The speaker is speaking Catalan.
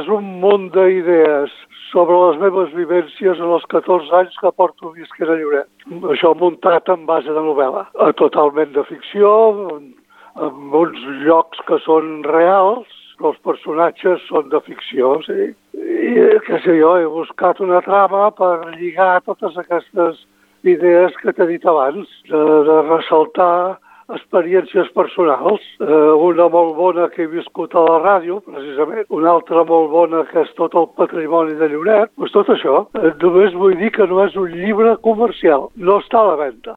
és un munt d'idees sobre les meves vivències en els 14 anys que porto visquent a Lloret. Això muntat en base de novel·la, eh, totalment de ficció, amb uns llocs que són reals, però els personatges són de ficció, sí. I, què sé jo, he buscat una trama per lligar totes aquestes idees que t'he dit abans, de, de ressaltar experiències personals. Eh, una molt bona que he viscut a la ràdio, precisament. Una altra molt bona que és tot el patrimoni de Lloret. Pues tot això. Eh, només vull dir que no és un llibre comercial. No està a la venda.